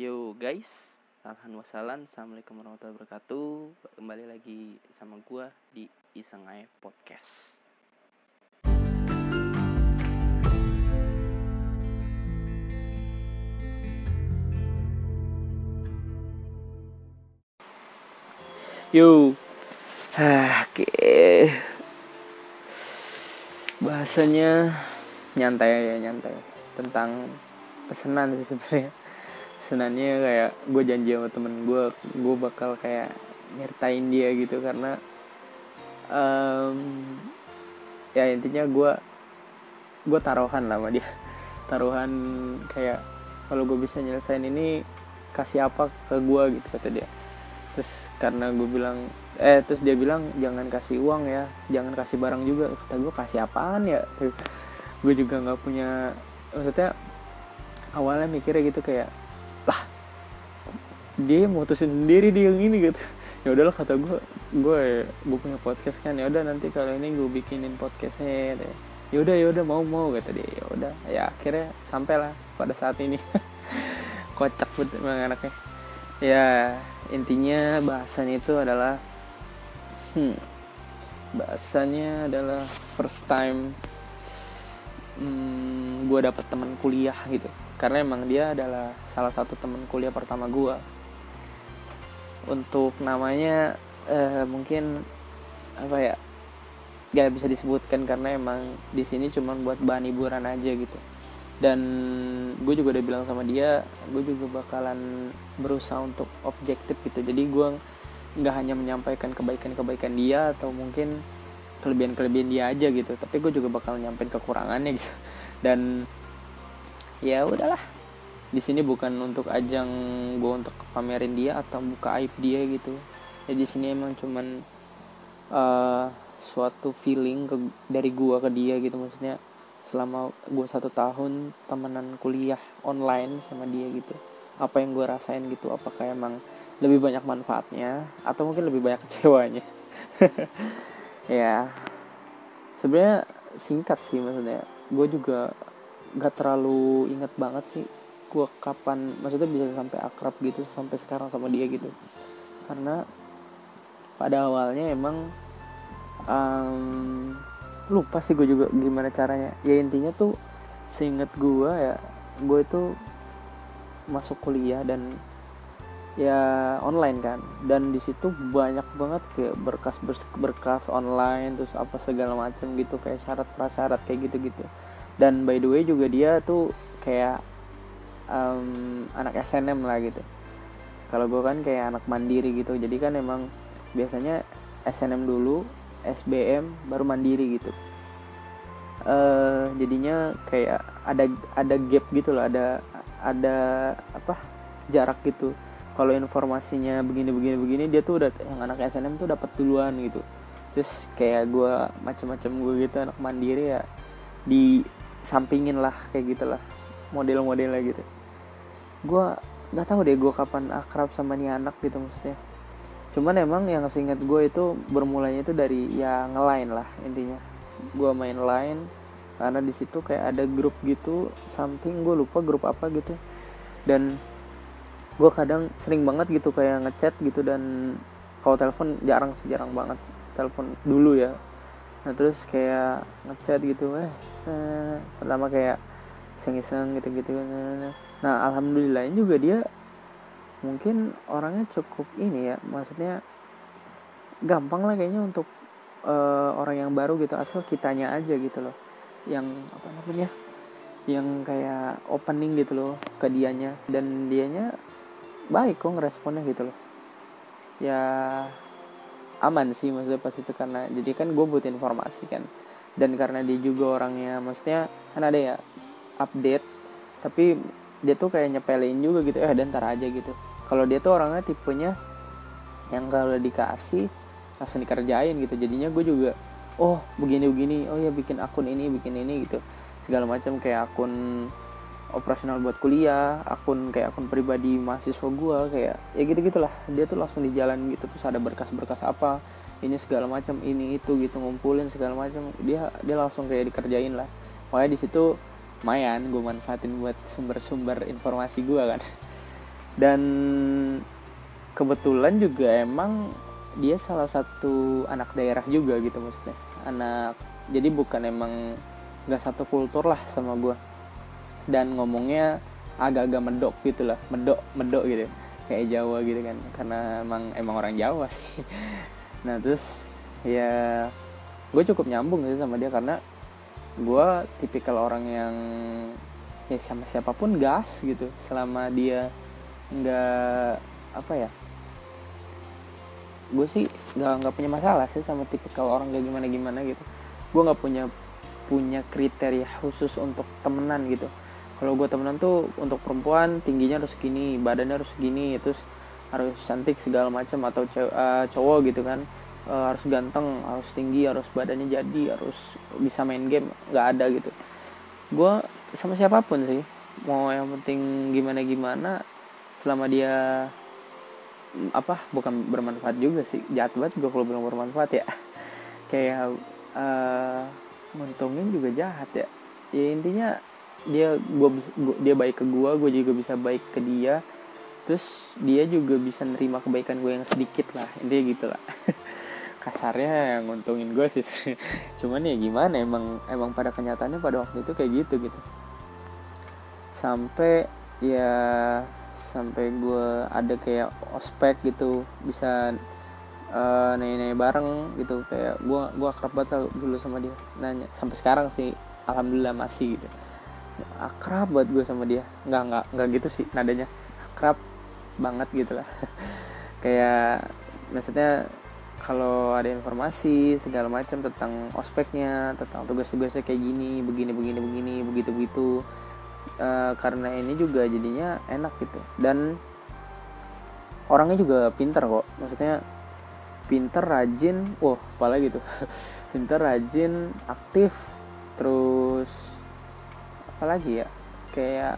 Yo guys, alhamdulillah assalamualaikum warahmatullahi wabarakatuh. Kembali lagi sama gua di Iseng Aja Podcast. Yo, ah, oke. Bahasanya nyantai ya nyantai tentang pesanan sih sebenarnya pesanannya kayak gue janji sama temen gue gue bakal kayak nyertain dia gitu karena um, ya intinya gue gue taruhan lah sama dia. Taruhan kayak kalau gue bisa nyelesain ini kasih apa ke gue gitu kata dia. Terus karena gue bilang eh terus dia bilang jangan kasih uang ya jangan kasih barang juga. Kata gue kasih apaan ya? Gue juga nggak punya maksudnya awalnya mikirnya gitu kayak dia mutusin sendiri dia yang ini gitu. Ya udahlah kata gue gue gue punya podcast kan. Ya udah nanti kalau ini gue bikinin podcastnya deh ya. Udah ya udah mau mau kata dia. Ya udah ya akhirnya sampailah pada saat ini. Kocak banget emang anaknya. Ya intinya bahasan itu adalah hmm, bahasanya adalah first time hmm, gue dapet teman kuliah gitu. Karena emang dia adalah salah satu teman kuliah pertama gue untuk namanya eh, mungkin apa ya gak bisa disebutkan karena emang di sini cuma buat bahan hiburan aja gitu. Dan gue juga udah bilang sama dia gue juga bakalan berusaha untuk objektif gitu. Jadi gue nggak hanya menyampaikan kebaikan-kebaikan dia atau mungkin kelebihan-kelebihan dia aja gitu. Tapi gue juga bakal nyampein kekurangannya gitu. Dan ya udahlah di sini bukan untuk ajang gue untuk pamerin dia atau buka aib dia gitu. Ya di sini emang cuman uh, suatu feeling ke, dari gue ke dia gitu. Maksudnya selama gue satu tahun temenan kuliah online sama dia gitu apa yang gue rasain gitu apakah emang lebih banyak manfaatnya atau mungkin lebih banyak kecewanya? Ya sebenarnya singkat sih maksudnya. Gue juga gak terlalu inget banget sih gue kapan maksudnya bisa sampai akrab gitu sampai sekarang sama dia gitu. Karena pada awalnya emang um, lupa sih gue juga gimana caranya. Ya intinya tuh seinget gue ya gue itu masuk kuliah dan ya online kan. Dan di situ banyak banget kayak berkas berkas online terus apa segala macam gitu kayak syarat prasyarat kayak gitu gitu dan by the way juga dia tuh kayak um, anak SNM lah gitu. Kalau gue kan kayak anak mandiri gitu jadi kan emang biasanya SNM dulu SBM baru mandiri gitu. Uh, jadinya kayak ada ada gap gitu loh ada ada apa jarak gitu. Kalau informasinya begini begini begini dia tuh udah yang anak SNM tuh dapat duluan gitu. Terus kayak gue macam-macam gue gitu anak mandiri ya di sampingin lah kayak gitulah model-modelnya gitu gue nggak tahu deh gue kapan akrab sama nih anak gitu maksudnya. Cuman emang yang seingat gue itu bermulanya itu dari ya ngelain lah intinya. Gue main line karena di situ kayak ada grup gitu something gue lupa grup apa gitu. Dan gue kadang sering banget gitu kayak ngechat gitu dan kalau telepon jarang sih jarang banget. Telepon dulu ya. Nah terus kayak ngechat gitu eh pertama kayak iseng-iseng gitu-gitu. nah alhamdulillah juga dia mungkin orangnya cukup ini ya maksudnya gampang lah kayaknya untuk uh, orang yang baru gitu asal kitanya aja gitu loh. Yang apa namanya yang kayak opening gitu loh ke dianya. Dan dianya baik kok ngeresponnya gitu loh. Ya aman sih maksudnya pas itu karena jadi kan gue butuh informasi kan. Dan karena dia juga orangnya maksudnya kan ada ya update. Tapi dia tuh kayak nyepelin juga gitu. Eh dan ntar aja gitu. Kalau dia tuh orangnya tipenya yang kalau dikasih langsung dikerjain gitu. Jadinya gue juga oh begini begini. Oh ya bikin akun ini bikin ini gitu. Segala macam kayak akun operasional buat kuliah akun kayak akun pribadi mahasiswa gue kayak ya gitu gitulah dia tuh langsung di jalan gitu. Terus ada berkas-berkas apa ini segala macam ini itu gitu ngumpulin segala macam. Dia dia langsung kayak dikerjain lah. Makanya di situ lumayan gue manfaatin buat sumber-sumber informasi gue kan. Dan kebetulan juga emang dia salah satu anak daerah juga gitu maksudnya. Anak jadi bukan emang nggak satu kultur lah sama gue dan ngomongnya agak-agak medok gitu lah medok medok gitu. Kayak Jawa gitu kan karena emang emang orang Jawa sih. Nah terus ya gue cukup nyambung sih sama dia karena gue tipikal orang yang ya sama siapa pun gas gitu. Selama dia nggak apa ya gue sih nggak nggak punya masalah sih sama tipikal orang kayak gimana gimana gitu. Gue nggak punya punya kriteria khusus untuk temenan gitu. Kalau gue temenan tuh untuk perempuan tingginya harus gini badannya harus gini terus harus cantik segala macam atau uh, cowok gitu kan uh, harus ganteng harus tinggi harus badannya jadi harus bisa main game nggak ada gitu. Gue sama siapa pun sih mau yang penting gimana gimana selama dia apa bukan bermanfaat juga sih jahat banget gue kalau bilang bermanfaat ya. Kayak uh, nguntungin juga jahat ya. Ya intinya dia gua, gua dia baik ke gue gue juga bisa baik ke dia. Terus dia juga bisa nerima kebaikan gue yang sedikit lah intinya gitu lah kasarnya yang nguntungin gue sih. Cuman ya gimana emang emang pada kenyataannya pada waktu itu kayak gitu gitu. Sampai ya sampai gue ada kayak ospek gitu bisa uh, nanya-nanya bareng gitu. Kayak gue gue akrab banget dulu sama dia. Nanya sampai sekarang sih alhamdulillah masih gitu. Akrab banget gue sama dia. Nggak nggak nggak gitu sih nadanya. Akrab banget gitu lah. Kayak maksudnya kalau ada informasi segala macam tentang ospeknya tentang tugas-tugasnya kayak gini begini begini begini begitu begitu uh, karena ini juga jadinya enak gitu. Dan orangnya juga pinter kok. Maksudnya pinter rajin wah apalagi tuh pinter rajin aktif terus apalagi ya? Kayak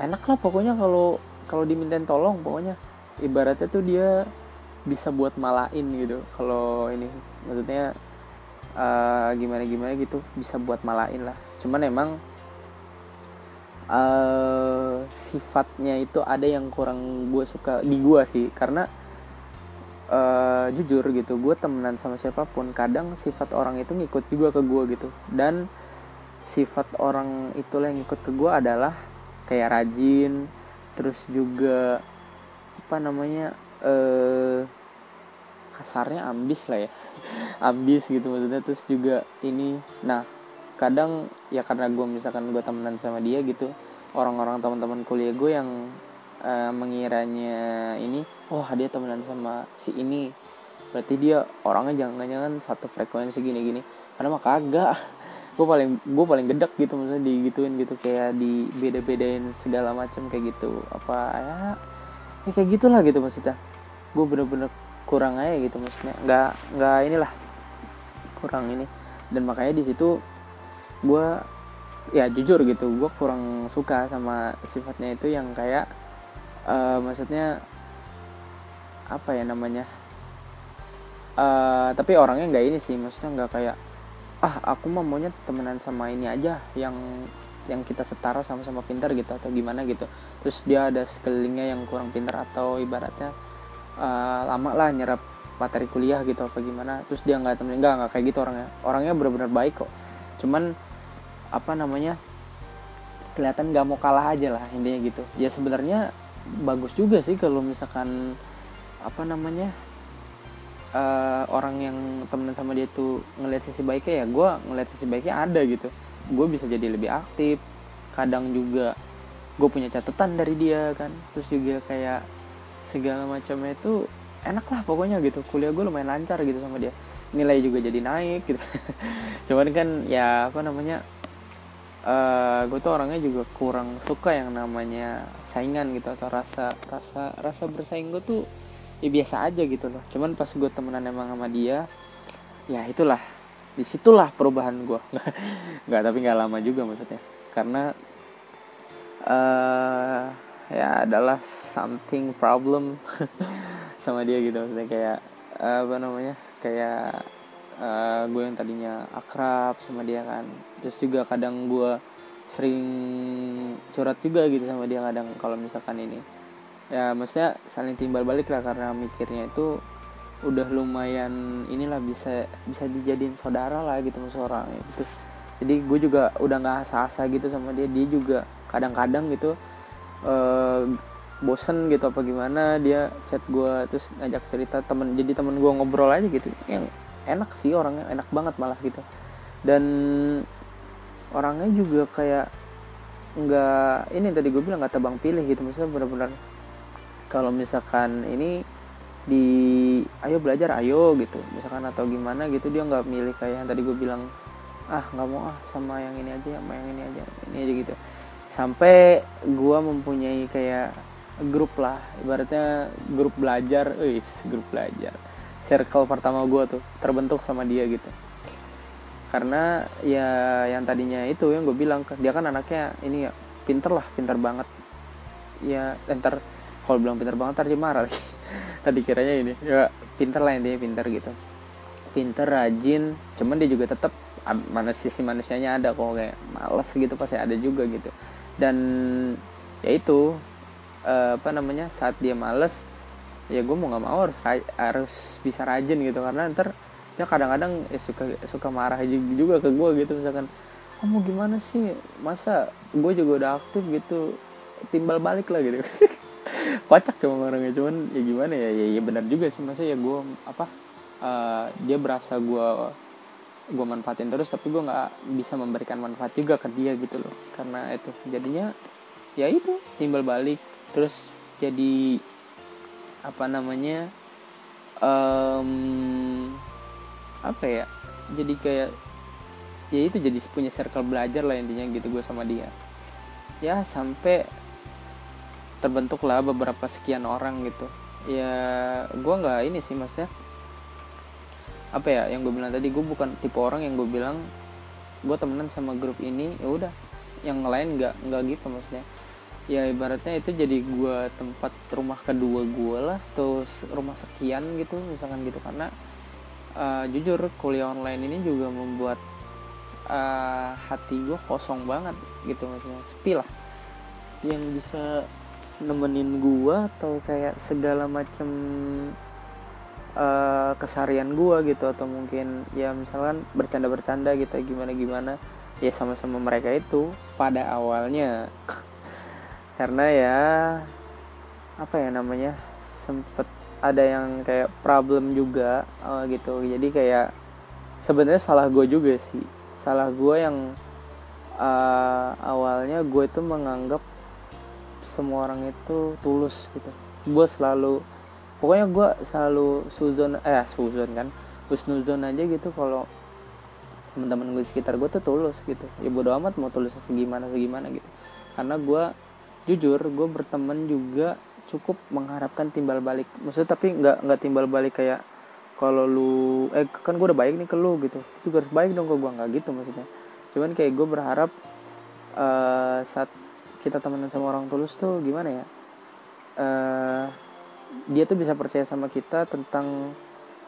enak lah pokoknya kalau kalau dimintain tolong pokoknya. Ibaratnya tuh dia bisa buat malain gitu. Kalau ini maksudnya uh, gimana gimana gitu bisa buat malain lah. Cuman emang uh, sifatnya itu ada yang kurang gue suka di gue sih. Karena uh, jujur gitu gue temenan sama siapa pun kadang sifat orang itu ngikut juga ke gue gitu. Dan sifat orang itulah yang ngikut ke gue adalah kayak rajin terus juga apa namanya uh, kasarnya ambis lah ya. Ambis gitu maksudnya. Terus juga ini nah kadang ya karena gue misalkan gue temenan sama dia gitu orang-orang teman-teman kuliah gue yang uh, mengiranya ini oh dia temenan sama si ini. Berarti dia orangnya jangan-jangan satu frekuensi gini-gini. Karena mah kagak. Gue paling gue paling gedek gitu maksudnya digituin gitu kayak di beda-bedain segala macam kayak gitu. Apa ya? Ya kayak gitulah gitu maksudnya gue bener-bener kurang aja gitu maksudnya. Nggak nggak inilah kurang ini. Dan makanya di situ gue ya jujur gitu gue kurang suka sama sifatnya itu yang kayak uh, maksudnya apa ya namanya? Uh, tapi orangnya nggak ini sih maksudnya nggak kayak ah aku mah maunya temenan sama ini aja yang yang kita setara sama-sama pintar gitu atau gimana gitu. Terus dia ada sekelilingnya yang kurang pintar atau ibaratnya uh, lama lah nyerap materi kuliah gitu apa gimana. Terus dia nggak temenin nggak nggak kayak gitu orangnya. Orangnya benar-benar baik kok. Cuman apa namanya kelihatan nggak mau kalah aja lah intinya gitu. Ya sebenarnya bagus juga sih kalau misalkan apa namanya uh, orang yang temenan sama dia tuh ngeliat sisi baiknya ya gue ngeliat sisi baiknya ada gitu. Gue bisa jadi lebih aktif. Kadang juga gue punya catatan dari dia kan. Terus juga kayak segala macamnya itu enak lah pokoknya gitu. Kuliah gue lumayan lancar gitu sama dia. Nilai juga jadi naik gitu. Cuman kan ya apa namanya uh, eh, gue tuh orangnya juga kurang suka yang namanya saingan gitu atau rasa rasa rasa bersaing gue tuh ya biasa aja gitu loh. Cuman pas gue temenan emang sama dia ya itulah. Di situlah perubahan gue nggak tapi nggak lama juga maksudnya. Karena uh, ya adalah something problem sama dia gitu. Maksudnya kayak apa namanya kayak uh, gue yang tadinya akrab sama dia kan. Terus juga kadang gue sering curhat juga gitu sama dia kadang kalau misalkan ini. Ya maksudnya saling timbal balik lah karena mikirnya itu udah lumayan inilah bisa bisa dijadiin saudara lah gitu seorang gitu. Jadi gue juga udah nggak asa-asa gitu sama dia. Dia juga kadang-kadang gitu uh, bosen gitu apa gimana dia chat gue terus ngajak cerita temen jadi temen gue ngobrol aja gitu. Yang enak sih orangnya enak banget malah gitu. Dan orangnya juga kayak nggak ini tadi gue bilang nggak tebang pilih gitu. Misalnya benar-benar kalau misalkan ini di ayo belajar ayo gitu. Misalkan atau gimana gitu dia nggak milih kayak yang tadi gue bilang ah nggak mau ah sama yang ini aja sama yang ini aja ini aja gitu sampai gue mempunyai kayak grup lah ibaratnya grup belajar wis grup belajar. Circle pertama gue tuh terbentuk sama dia gitu. Karena ya yang tadinya itu yang gue bilang dia kan anaknya ini ya pinter lah pinter banget. Ya entar kalau bilang pinter banget tadi marah lagi. Tadi kiranya ini ya pinter lah intinya pinter gitu. Pinter rajin cuman dia juga tetap mana sisi manusianya ada kok kayak males gitu pasti ada juga gitu dan ya itu uh, apa namanya saat dia males ya gue mau nggak mau harus harus bisa rajin gitu. Karena ntar dia kadang-kadang ya suka suka marah juga ke gue gitu. Misalkan kamu oh, gimana sih? Masa gue juga udah aktif gitu? Timbal balik lah gitu. Kocak cuma orangnya. Cuman ya gimana ya? Ya, ya benar juga sih. Masa ya gue apa uh, dia berasa gue gue manfaatin terus tapi gue nggak bisa memberikan manfaat juga ke dia gitu loh. Karena itu jadinya ya itu timbal balik. Terus jadi apa namanya um, apa ya jadi kayak ya itu jadi punya circle belajar lah intinya gitu gue sama dia. Ya sampai terbentuk lah beberapa sekian orang gitu. Ya gue nggak ini sih maksudnya apa ya yang gue bilang tadi gue bukan tipe orang yang gue bilang gue temenan sama grup ini ya udah. Yang lain nggak nggak gitu maksudnya. Ya ibaratnya itu jadi gue tempat rumah kedua gue lah terus rumah sekian gitu misalkan gitu. Karena uh, jujur kuliah online ini juga membuat uh, hati gue kosong banget gitu maksudnya. Sepi lah. Yang bisa nemenin gue atau kayak segala macam uh, kesarian gue gitu atau mungkin ya misalkan bercanda-bercanda gitu gimana gimana ya sama-sama mereka itu pada awalnya. Karena ya apa ya namanya sempet ada yang kayak problem juga uh, gitu. Jadi kayak sebenarnya salah gue juga sih. Salah gue yang uh, awalnya gue itu menganggap semua orang itu tulus gitu. Gue selalu pokoknya gue selalu suzon eh suzon kan? Husnuzon aja gitu kalau teman-teman gue sekitar gue tuh tulus gitu. Ya bodo amat mau tulus segimana segimana gitu. Karena gue jujur gue berteman juga cukup mengharapkan timbal balik. Maksudnya tapi nggak nggak timbal balik kayak kalau lu eh kan gue udah baik nih ke lu gitu. Juga harus baik dong ke gue nggak gitu maksudnya. Cuman kayak gue berharap uh, saat kita temenan sama orang tulus tuh gimana ya? Uh, dia tuh bisa percaya sama kita tentang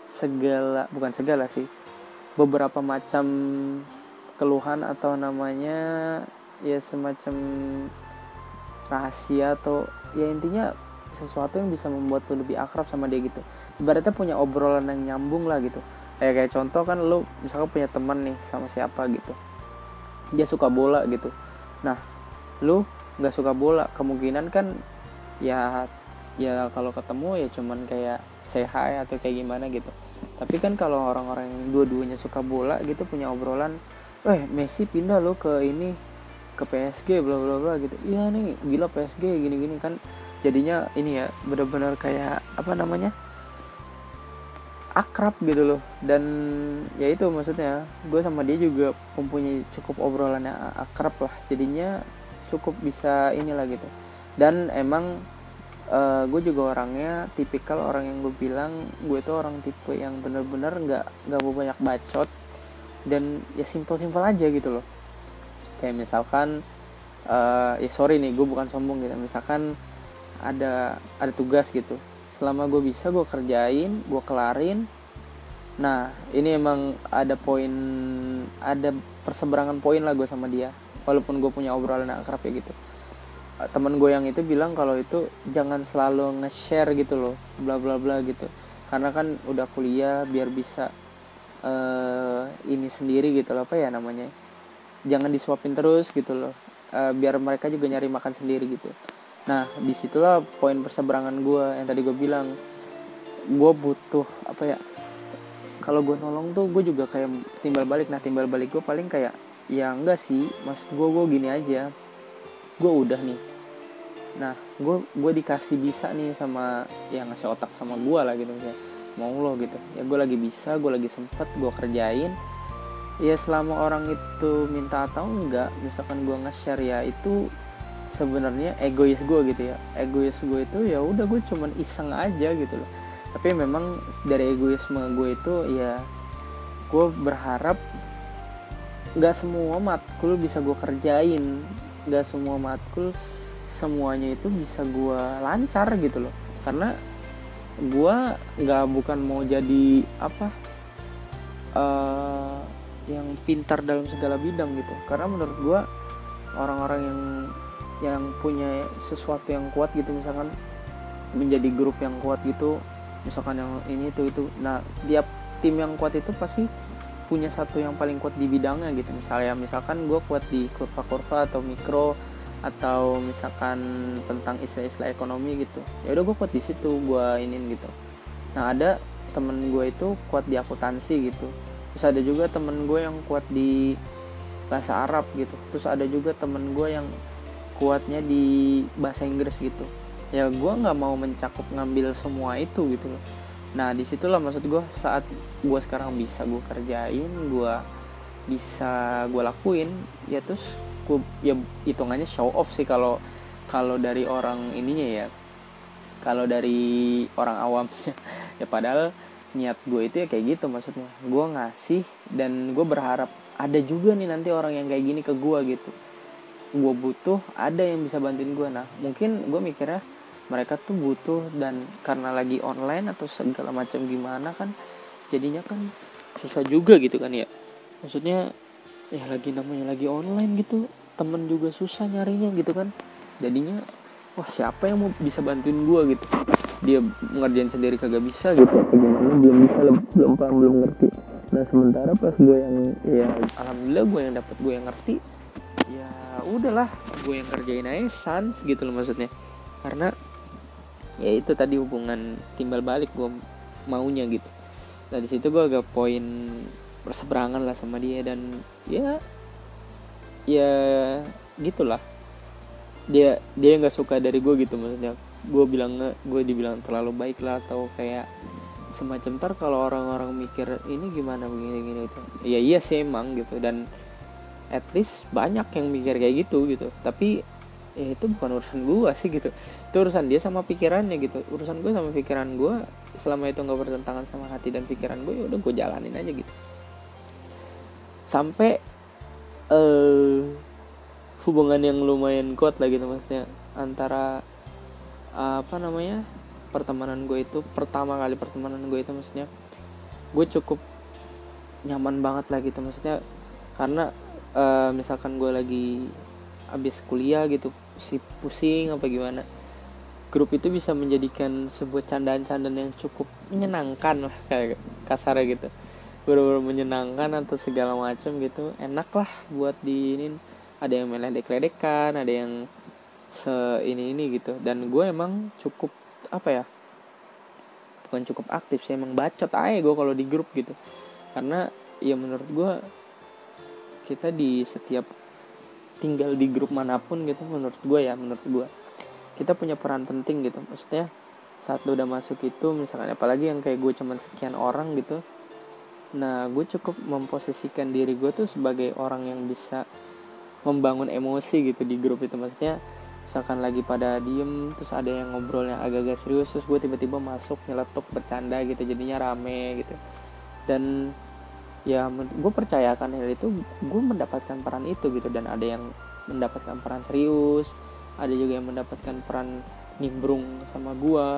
segala bukan segala sih beberapa macam keluhan atau namanya ya semacam rahasia atau ya intinya sesuatu yang bisa membuat lo lebih akrab sama dia gitu. Ibaratnya punya obrolan yang nyambung lah gitu. Kayak kayak contoh kan lo misalkan punya teman nih sama siapa gitu. Dia suka bola gitu. Nah lo nggak suka bola kemungkinan kan ya ya kalau ketemu ya cuman kayak hi atau kayak gimana gitu. Tapi kan kalau orang-orang yang dua-duanya suka bola gitu punya obrolan eh Messi pindah lo ke ini ke PSG bla bla bla gitu. Iya nih gila PSG gini gini kan jadinya ini ya benar-benar kayak apa namanya akrab gitu loh. Dan ya itu maksudnya gue sama dia juga mempunyai cukup obrolan yang akrab lah. Jadinya cukup bisa inilah gitu. Dan emang uh, gue juga orangnya tipikal orang yang gue bilang gue itu orang tipe yang bener-bener nggak nggak mau banyak bacot dan ya simpel-simpel aja gitu loh. Kayak misalkan uh, ya sorry nih gue bukan sombong gitu. Misalkan ada ada tugas gitu. Selama gue bisa gue kerjain gue kelarin. Nah ini emang ada poin ada perseberangan poin lah gue sama dia. Walaupun gue punya obrolan akrab ya gitu temen gue yang itu bilang kalau itu jangan selalu nge-share gitu loh bla bla bla gitu. Karena kan udah kuliah biar bisa uh, ini sendiri gitu loh apa ya namanya jangan disuapin terus gitu loh. Uh, biar mereka juga nyari makan sendiri gitu. Nah di situlah poin perseberangan gue yang tadi gue bilang. Gue butuh apa ya kalau gue nolong tuh gue juga kayak timbal balik. Nah timbal balik gue paling kayak ya enggak sih maksud gue gue gini aja gue udah nih. Nah gue gue dikasih bisa nih sama yang ngasih otak sama gue lah gitu misalnya. Mau lo gitu. Ya gue lagi bisa gue lagi sempet gue kerjain. Ya selama orang itu minta atau enggak misalkan gue nge-share ya itu sebenarnya egois gue gitu ya. Egois gue itu ya udah gue cuman iseng aja gitu loh. Tapi memang dari egoisme gue itu ya gue berharap nggak semua matkul bisa gue kerjain nggak semua matkul semuanya itu bisa gue lancar gitu loh. Karena gue nggak bukan mau jadi apa uh, yang pintar dalam segala bidang gitu. Karena menurut gue orang-orang yang yang punya sesuatu yang kuat gitu misalkan menjadi grup yang kuat gitu misalkan yang ini itu itu. Nah tiap tim yang kuat itu pasti punya satu yang paling kuat di bidangnya gitu. Misalnya misalkan gue kuat di kurva-kurva atau mikro atau misalkan tentang istilah-istilah ekonomi gitu ya udah gue kuat di situ gue inin gitu. Nah ada temen gue itu kuat di akuntansi gitu. Terus ada juga temen gue yang kuat di bahasa Arab gitu. Terus ada juga temen gue yang kuatnya di bahasa Inggris gitu. Ya gue nggak mau mencakup ngambil semua itu gitu loh nah di situlah maksud gue saat gue sekarang bisa gue kerjain gue bisa gue lakuin ya terus gue ya hitungannya show off sih kalau kalau dari orang ininya ya. Kalau dari orang awam. Ya padahal niat gue itu ya kayak gitu maksudnya. Gue ngasih dan gue berharap ada juga nih nanti orang yang kayak gini ke gue gitu. Gue butuh ada yang bisa bantuin gue nah mungkin gue mikirnya mereka tuh butuh dan karena lagi online atau segala macam gimana kan jadinya kan susah juga gitu kan ya. Maksudnya ya lagi namanya lagi online gitu temen juga susah nyarinya gitu kan. Jadinya wah siapa yang mau bisa bantuin gue gitu? Dia ngerjain sendiri kagak bisa gitu. Gimana? Belum bisa belum paham belum ngerti. Nah sementara pas gue yang ya alhamdulillah gue yang dapat gue yang ngerti ya udahlah gue yang kerjain aja sans gitu loh maksudnya. Karena ya itu tadi hubungan timbal balik gue maunya gitu. Nah di situ gue agak poin berseberangan lah sama dia dan ya ya gitulah. Dia dia nggak suka dari gue gitu maksudnya. Gue bilang gue dibilang terlalu baik lah atau kayak semacam ntar kalau orang-orang mikir ini gimana begini gini itu ya iya sih emang gitu dan at least banyak yang mikir kayak gitu gitu. Tapi ya itu bukan urusan gue sih gitu. Itu urusan dia sama pikirannya gitu. Urusan gue sama pikiran gue selama itu nggak bertentangan sama hati dan pikiran gue ya udah gue jalanin aja gitu. Sampai uh, hubungan yang lumayan kuat lah gitu maksudnya antara uh, apa namanya pertemanan gue itu pertama kali pertemanan gue itu maksudnya gue cukup nyaman banget lah gitu maksudnya karena uh, misalkan gue lagi habis kuliah gitu si pusing apa gimana. Grup itu bisa menjadikan sebuah candaan-candaan yang cukup menyenangkan lah kayak kasar gitu. Benar-benar menyenangkan atau segala macam gitu. Enak lah buat di ini. Ada yang meledek-ledekan ada yang se ini ini gitu. Dan gue emang cukup apa ya bukan cukup aktif sih emang bacot aja gue kalau di grup gitu. Karena ya menurut gue kita di setiap tinggal di grup mana pun gitu menurut gue ya menurut gue kita punya peran penting gitu maksudnya saat lu udah masuk itu misalkan apalagi yang kayak gue cuman sekian orang gitu nah gue cukup memposisikan diri gue tuh sebagai orang yang bisa membangun emosi gitu di grup itu. Maksudnya misalkan lagi pada diem terus ada yang ngobrolnya agak-agak serius terus gue tiba-tiba masuk nyeletuk bercanda gitu jadinya rame gitu. Dan ya gue percayakan hal itu gue mendapatkan peran itu gitu dan ada yang mendapatkan peran serius ada juga yang mendapatkan peran nimbrung sama gue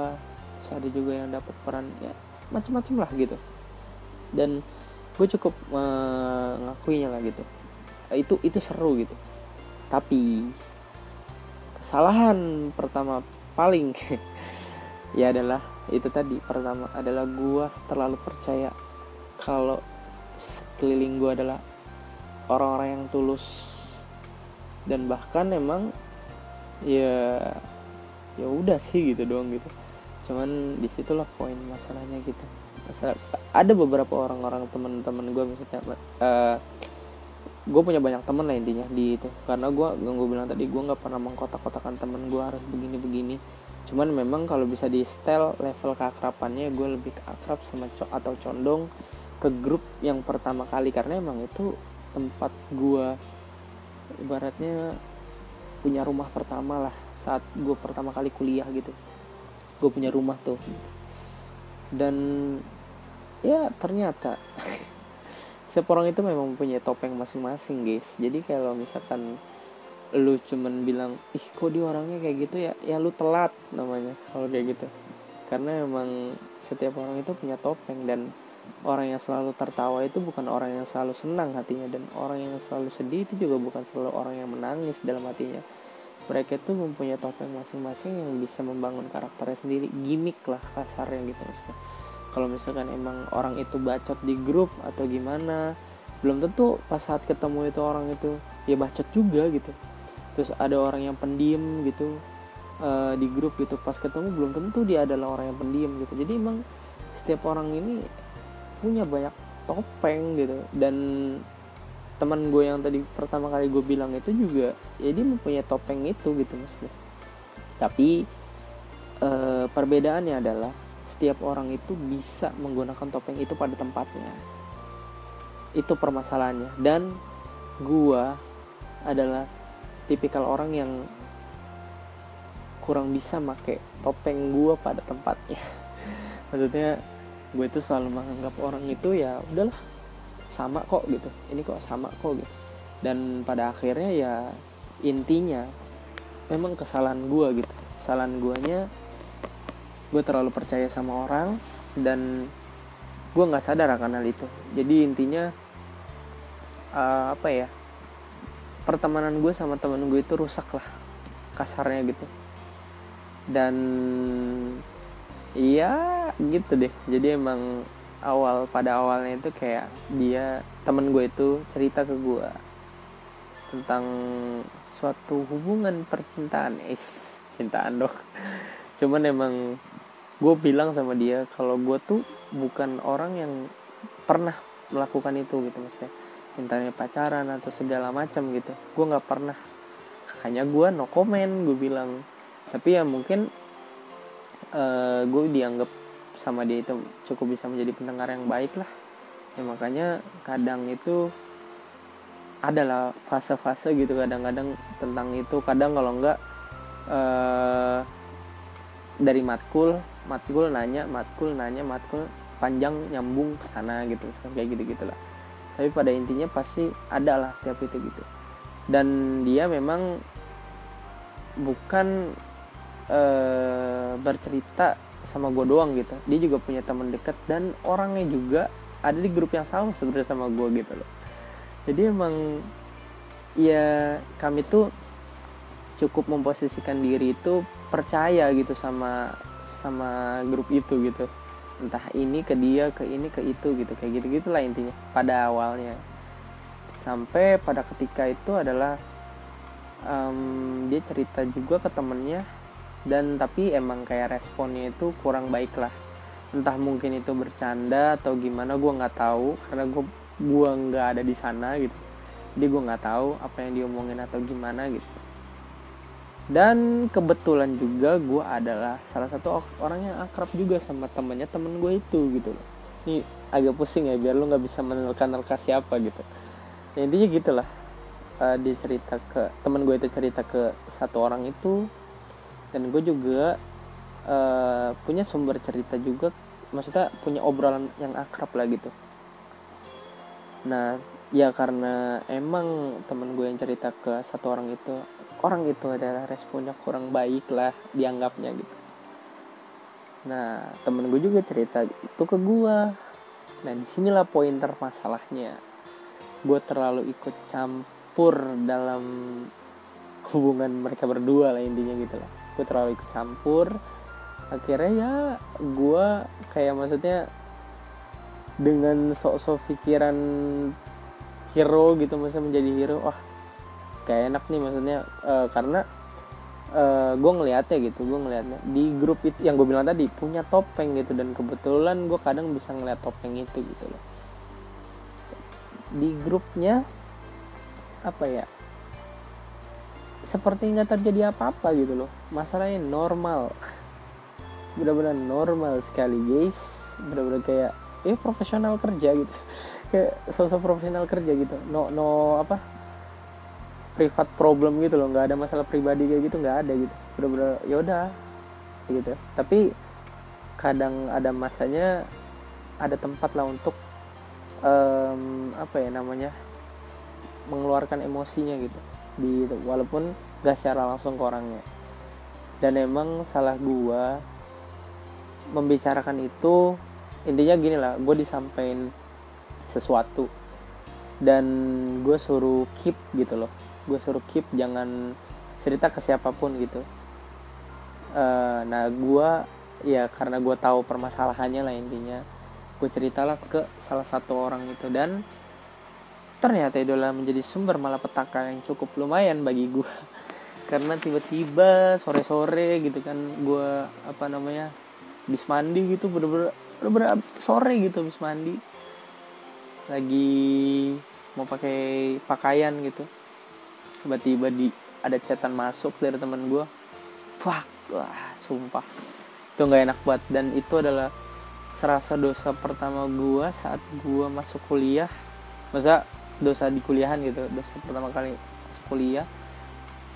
terus ada juga yang dapat peran ya macam-macam lah gitu. Dan gue cukup mengakuinya lah gitu. Itu itu seru gitu. Tapi kesalahan pertama paling ya adalah itu tadi pertama adalah gua terlalu percaya kalau sekeliling gua adalah orang-orang yang tulus. Dan bahkan emang ya ya udah sih gitu doang gitu. Cuman di situlah poin masalahnya gitu. Masalah ada beberapa orang-orang teman-teman gue misalnya uh, eh, gue punya banyak temen lah intinya di itu. Karena gue gue bilang tadi gue nggak pernah mengkotak-kotakan temen gue harus begini-begini. Cuman memang kalau bisa di style level keakrapannya gue lebih akrab sama co atau condong ke grup yang pertama kali karena emang itu tempat gue ibaratnya punya rumah pertama lah saat gue pertama kali kuliah gitu. Gue punya rumah tuh. Dan ya ternyata setiap orang itu memang punya topeng masing-masing guys. Jadi kalau misalkan lu cuman bilang ih kok dia orangnya kayak gitu ya? Ya lu telat namanya kalau kayak gitu. Karena emang setiap orang itu punya topeng dan orang yang selalu tertawa itu bukan orang yang selalu senang hatinya dan orang yang selalu sedih itu juga bukan selalu orang yang menangis dalam hatinya. Mereka itu mempunyai topeng masing-masing yang bisa membangun karakternya sendiri gimmick lah kasarnya gitu maksudnya. Kalau misalkan emang orang itu bacot di grup atau gimana belum tentu pas saat ketemu itu orang itu ya bacot juga gitu. Terus ada orang yang pendiam gitu uh, di grup gitu pas ketemu belum tentu dia adalah orang yang pendiam gitu. Jadi emang setiap orang ini punya banyak topeng gitu. Dan teman gue yang tadi pertama kali gue bilang itu juga ya mempunyai topeng itu gitu maksudnya. Tapi e, perbedaannya adalah setiap orang itu bisa menggunakan topeng itu pada tempatnya. Itu permasalahannya. Dan gue adalah tipikal orang yang kurang bisa make topeng gue pada tempatnya. Maksudnya gue itu selalu menganggap orang itu ya udahlah sama kok gitu. Ini kok sama kok gitu. Dan pada akhirnya ya intinya memang kesalahan gue gitu. Kesalahan guanya gue terlalu percaya sama orang dan gue nggak sadar akan hal itu. Jadi intinya uh, apa ya pertemanan gue sama temen gue itu rusak lah kasarnya gitu. Dan iya gitu deh. Jadi emang awal pada awalnya itu kayak dia temen gue itu cerita ke gue tentang suatu hubungan percintaan. Es cintaan dong. Cuman emang gue bilang sama dia kalau gue tuh bukan orang yang pernah melakukan itu gitu maksudnya. Cintanya pacaran atau segala macam gitu. Gue nggak pernah. Hanya gue no comment gue bilang. Tapi ya mungkin uh, gue dianggap sama dia itu cukup bisa menjadi pendengar yang baik lah. Ya makanya kadang itu adalah fase-fase gitu kadang-kadang tentang itu. Kadang kalau enggak uh, dari matkul matkul nanya matkul nanya matkul panjang nyambung ke sana gitu kayak gitu gitulah tapi pada intinya pasti ada lah tiap itu gitu. Dan dia memang bukan uh, bercerita sama gue doang gitu. Dia juga punya teman dekat dan orangnya juga ada di grup yang sama sebenarnya sama gue gitu loh. Jadi emang ya kami tuh cukup memposisikan diri itu percaya gitu sama sama grup itu gitu. Entah ini ke dia ke ini ke itu gitu. Kayak gitu gitulah intinya pada awalnya. Sampai pada ketika itu adalah um, dia cerita juga ke temennya dan tapi emang kayak responnya itu kurang baik lah. Entah mungkin itu bercanda atau gimana gue nggak tahu. Karena gue gue nggak ada di sana gitu. Jadi gue nggak tahu apa yang diomongin atau gimana gitu. Dan kebetulan juga gue adalah salah satu orang yang akrab juga sama temennya temen gue itu gitu loh. Ini agak pusing ya biar lu nggak bisa menerka-nerka siapa gitu. Ya, intinya gitulah. Uh, dia cerita ke temen gue itu cerita ke satu orang itu dan gue juga uh, punya sumber cerita juga maksudnya punya obrolan yang akrab lah gitu. Nah ya karena emang temen gue yang cerita ke satu orang itu orang itu adalah responnya kurang baik lah dianggapnya gitu. Nah temen gue juga cerita itu ke gue nah di sinilah poin termasalahnya. Gue terlalu ikut campur dalam hubungan mereka berdua lah intinya gitu lah gue terlalu ikut campur akhirnya ya gue kayak maksudnya dengan sok-sok pikiran hero gitu maksudnya menjadi hero wah kayak enak nih maksudnya uh, karena uh, gue ngeliatnya gitu gue ngeliatnya di grup itu yang gue bilang tadi punya topeng gitu dan kebetulan gue kadang bisa ngeliat topeng itu gitu loh. Di grupnya apa ya seperti nggak terjadi apa-apa gitu loh. Masalahnya normal. Benar-benar normal sekali guys. Benar-benar kayak eh profesional kerja gitu. Kayak sosok profesional kerja gitu. No no apa? Privat problem gitu loh. Nggak ada masalah pribadi kayak gitu nggak ada gitu. Bener-bener yaudah gitu. Tapi kadang ada masanya ada tempat lah untuk um, apa ya namanya mengeluarkan emosinya gitu di walaupun gak secara langsung ke orangnya. Dan emang salah gua membicarakan itu intinya gini lah gue disampaikan sesuatu. Dan gue suruh keep gitu loh. Gue suruh keep jangan cerita ke siapa pun gitu. Uh, nah gue ya karena gue tahu permasalahannya lah intinya gue ceritalah ke salah satu orang itu. Dan ternyata idola menjadi sumber malapetaka yang cukup lumayan bagi gue karena tiba-tiba sore-sore gitu kan gue apa namanya bis mandi gitu bener-bener bener-bener sore gitu bis mandi. Lagi mau pakai pakaian gitu. Tiba-tiba di ada catatan masuk dari teman gue fuck wah sumpah. Itu nggak enak banget. Dan itu adalah serasa dosa pertama gue saat gue masuk kuliah. Masa dosa di kuliahan gitu dosa pertama kali kuliah.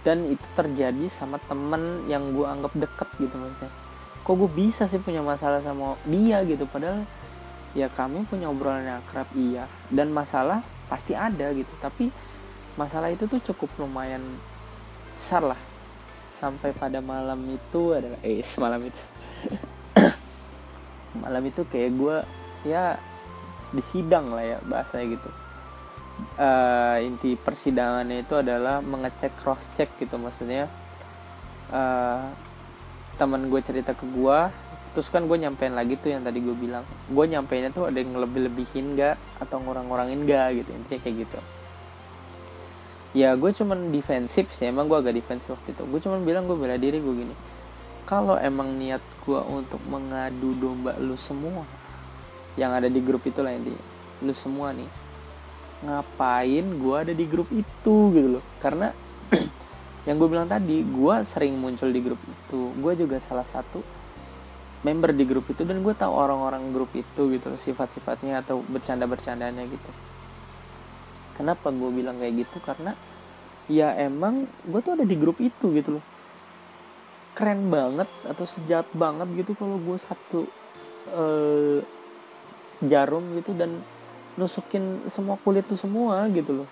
Dan itu terjadi sama temen yang gue anggap deket gitu maksudnya. Kok gue bisa sih punya masalah sama dia gitu? Padahal ya kami punya obrolan yang akrab iya. Dan masalah pasti ada gitu. Tapi masalah itu tuh cukup lumayan besar lah. Sampai pada malam itu adalah eh semalam itu. Malam itu kayak gue ya di sidang lah ya bahasanya gitu uh, inti persidangannya itu adalah mengecek cross check gitu maksudnya. Uh, teman gue cerita ke gue terus kan gue nyampein lagi tuh yang tadi gue bilang. Gue nyampeinnya tuh ada yang lebih lebihin gak atau ngurang-ngurangin gak gitu intinya kayak gitu. Ya gue cuman defensif sih emang gue agak defensif waktu itu. Gue cuman bilang gue bela diri gue gini. Kalau emang niat gue untuk mengadu domba lu semua yang ada di grup itu lah intinya lu semua nih ngapain gue ada di grup itu gitu loh. Karena yang gue bilang tadi gue sering muncul di grup itu. Gue juga salah satu member di grup itu dan gue tahu orang-orang grup itu gitu sifat-sifatnya atau bercanda-bercandanya gitu. Kenapa gue bilang kayak gitu? Karena ya emang gue tuh ada di grup itu gitu loh. Keren banget atau sejat banget gitu kalau gue satu uh, jarum gitu dan nusukin semua kulit lu semua gitu loh.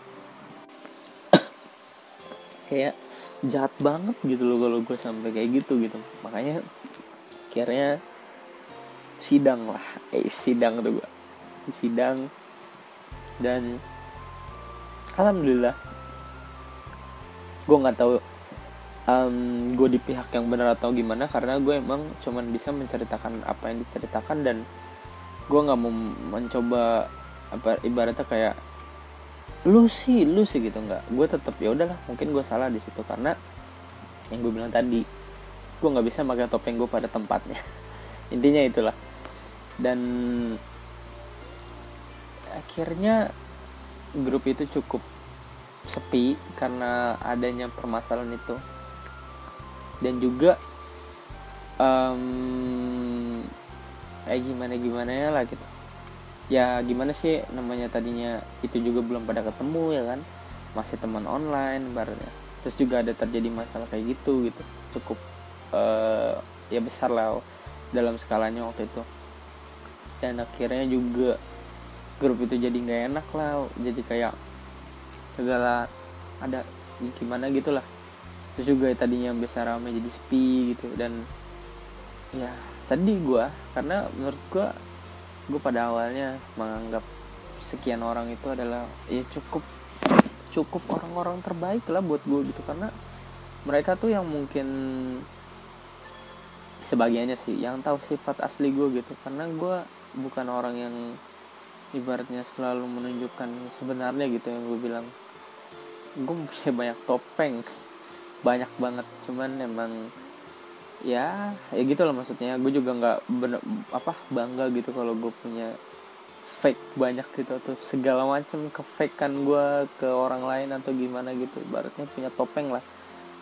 Kayak jahat banget gitu loh kalau gue sampai kayak gitu gitu. Makanya akhirnya sidang lah. Eh sidang tuh gue sidang dan alhamdulillah gue nggak tahu um, gue di pihak yang benar atau gimana karena gue emang cuman bisa menceritakan apa yang diceritakan dan gue nggak mau mencoba apa ibaratnya kayak lu sih lu sih gitu. Nggak gue tetap ya udahlah mungkin gue salah di situ karena yang gue bilang tadi gue nggak bisa pakai topeng gue pada tempatnya. Intinya itulah. Dan akhirnya grup itu cukup sepi karena adanya permasalahan itu. Dan juga um, eh gimana gimana ya lah gitu ya gimana sih namanya tadinya itu juga belum pada ketemu ya kan? Masih teman online barunya terus juga ada terjadi masalah kayak gitu gitu. Cukup uh, ya besar lah dalam skalanya waktu itu. Dan akhirnya juga grup itu jadi nggak enak lah jadi kayak segala ada gimana gitulah terus juga tadinya biasa ramai jadi sepi gitu dan ya sedih gue karena menurut gue gue pada awalnya menganggap sekian orang itu adalah ya cukup cukup orang-orang terbaik lah buat gue gitu. Karena mereka tuh yang mungkin sebagiannya sih yang tahu sifat asli gue gitu. Karena gue bukan orang yang ibaratnya selalu menunjukkan sebenarnya gitu yang gue bilang. Gue punya banyak topeng banyak banget. Cuman emang ya ya gitu loh maksudnya. Gue juga nggak apa bangga gitu kalau gue punya fake banyak gitu atau segala macam kefakean gue ke orang lain atau gimana gitu. Ibaratnya punya topeng lah.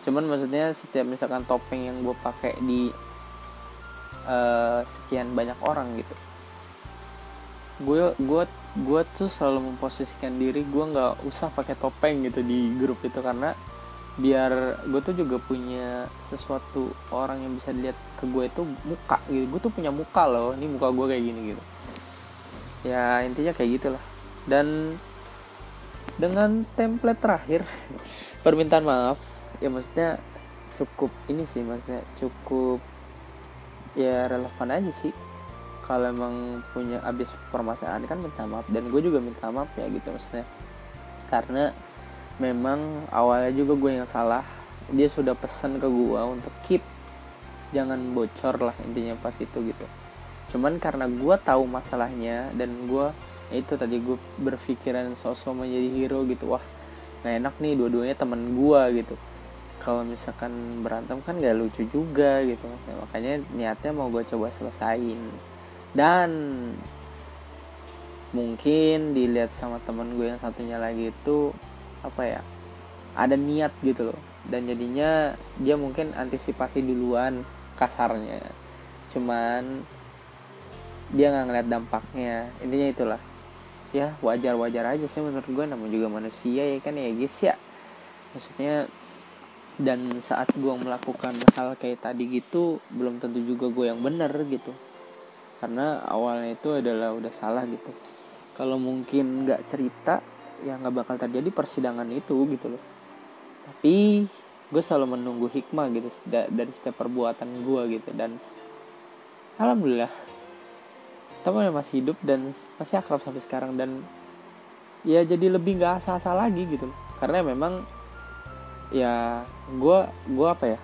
Cuman maksudnya setiap misalkan topeng yang gue pakai di uh, sekian banyak orang gitu gue gue gue tuh selalu memposisikan diri gue nggak usah pakai topeng gitu di grup itu karena biar gue tuh juga punya sesuatu orang yang bisa dilihat ke gue itu muka gitu. Gue tuh punya muka loh ini muka gue kayak gini gitu. Ya intinya kayak gitulah. Dan dengan template terakhir permintaan maaf ya maksudnya cukup ini sih maksudnya cukup ya relevan aja sih. Kalau emang punya abis permasalahan kan minta maaf. Dan gue juga minta maaf ya gitu maksudnya. Karena memang awalnya juga gue yang salah. Dia sudah pesan ke gue untuk keep jangan bocor lah intinya pas itu gitu. Cuman karena gue tahu masalahnya dan gue ya itu tadi gue berpikiran sosok menjadi hero gitu wah nggak enak nih dua-duanya teman gue gitu. Kalau misalkan berantem kan gak lucu juga gitu. Nah, makanya niatnya mau gue coba selesain. Dan mungkin dilihat sama temen gue yang satunya lagi itu apa ya ada niat gitu loh. Dan jadinya dia mungkin antisipasi duluan kasarnya. Cuman dia nggak ngeliat dampaknya. Intinya itulah. Ya wajar wajar aja sih menurut gue namun juga manusia ya kan ya guys ya. Maksudnya dan saat gue melakukan hal kayak tadi gitu belum tentu juga gue yang benar gitu. Karena awalnya itu adalah udah salah gitu. Kalau mungkin nggak cerita ya nggak bakal terjadi persidangan itu gitu loh. Tapi gue selalu menunggu hikmah gitu dari setiap perbuatan gue gitu. Dan alhamdulillah teman masih hidup dan masih akrab sampai sekarang dan ya jadi lebih nggak asal-asal lagi gitu loh. Karena memang ya gue gue apa ya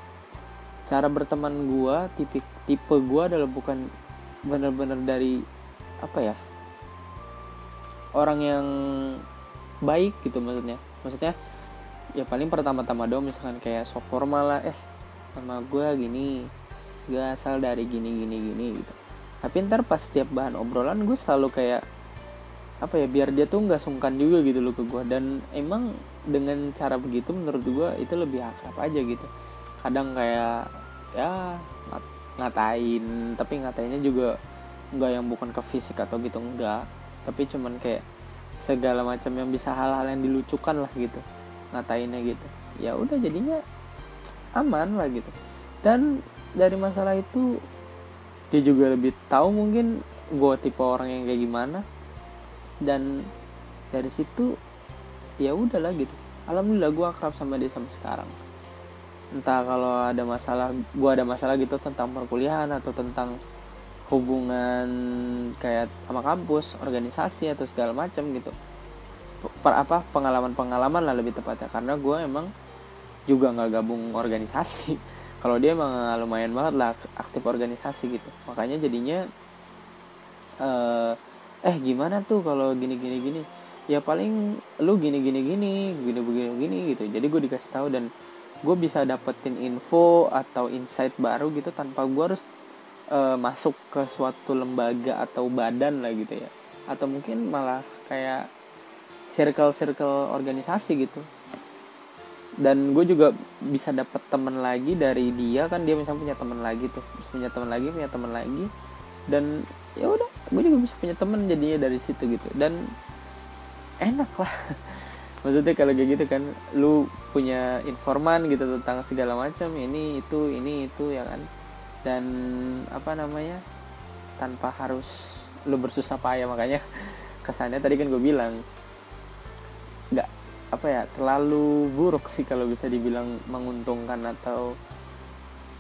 cara berteman gue tipe tipe gue adalah bukan benar-benar dari apa ya orang yang baik gitu maksudnya. Maksudnya ya paling pertama-tama dong misalkan kayak sok formal lah eh sama gue gini gue asal dari gini gini gini gitu. Tapi ntar pas setiap bahan obrolan gue selalu kayak apa ya biar dia tuh nggak sungkan juga gitu loh ke gue dan emang dengan cara begitu menurut gue itu lebih akrab aja gitu. Kadang kayak ya ngatain tapi ngatainnya juga nggak yang bukan ke fisik atau gitu enggak tapi cuman kayak segala macam yang bisa hal-hal yang dilucukan lah gitu ngatainnya gitu. Ya udah jadinya aman lah gitu. Dan dari masalah itu dia juga lebih tahu mungkin gue tipe orang yang kayak gimana. Dan dari situ ya udahlah gitu. Alhamdulillah gue akrab sama dia sampai sekarang. Entah kalau ada masalah gue ada masalah gitu tentang perkuliahan atau tentang hubungan kayak sama kampus organisasi atau segala macam gitu. Per apa pengalaman-pengalaman lah lebih tepatnya. Karena gue emang juga nggak gabung organisasi. Kalau dia emang lumayan banget lah aktif organisasi gitu. Makanya jadinya eh, eh gimana tuh kalau gini gini gini? Ya paling lu gini gini gini gini begini gini gitu. Jadi gue dikasih tahu dan gue bisa dapetin info atau insight baru gitu tanpa gue harus uh, masuk ke suatu lembaga atau badan lah gitu ya. Atau mungkin malah kayak circle-circle organisasi gitu. Dan gue juga bisa dapet temen lagi dari dia kan dia misalnya punya temen lagi tuh. Punya temen lagi punya temen lagi. Dan ya udah gue juga bisa punya temen jadinya dari situ gitu. Dan enak lah. Maksudnya kalau kayak gitu kan lu punya informan gitu tentang segala macam ini itu ini itu ya kan dan apa namanya tanpa harus lu bersusah payah makanya kesannya tadi kan gue bilang nggak apa ya terlalu buruk sih kalau bisa dibilang menguntungkan atau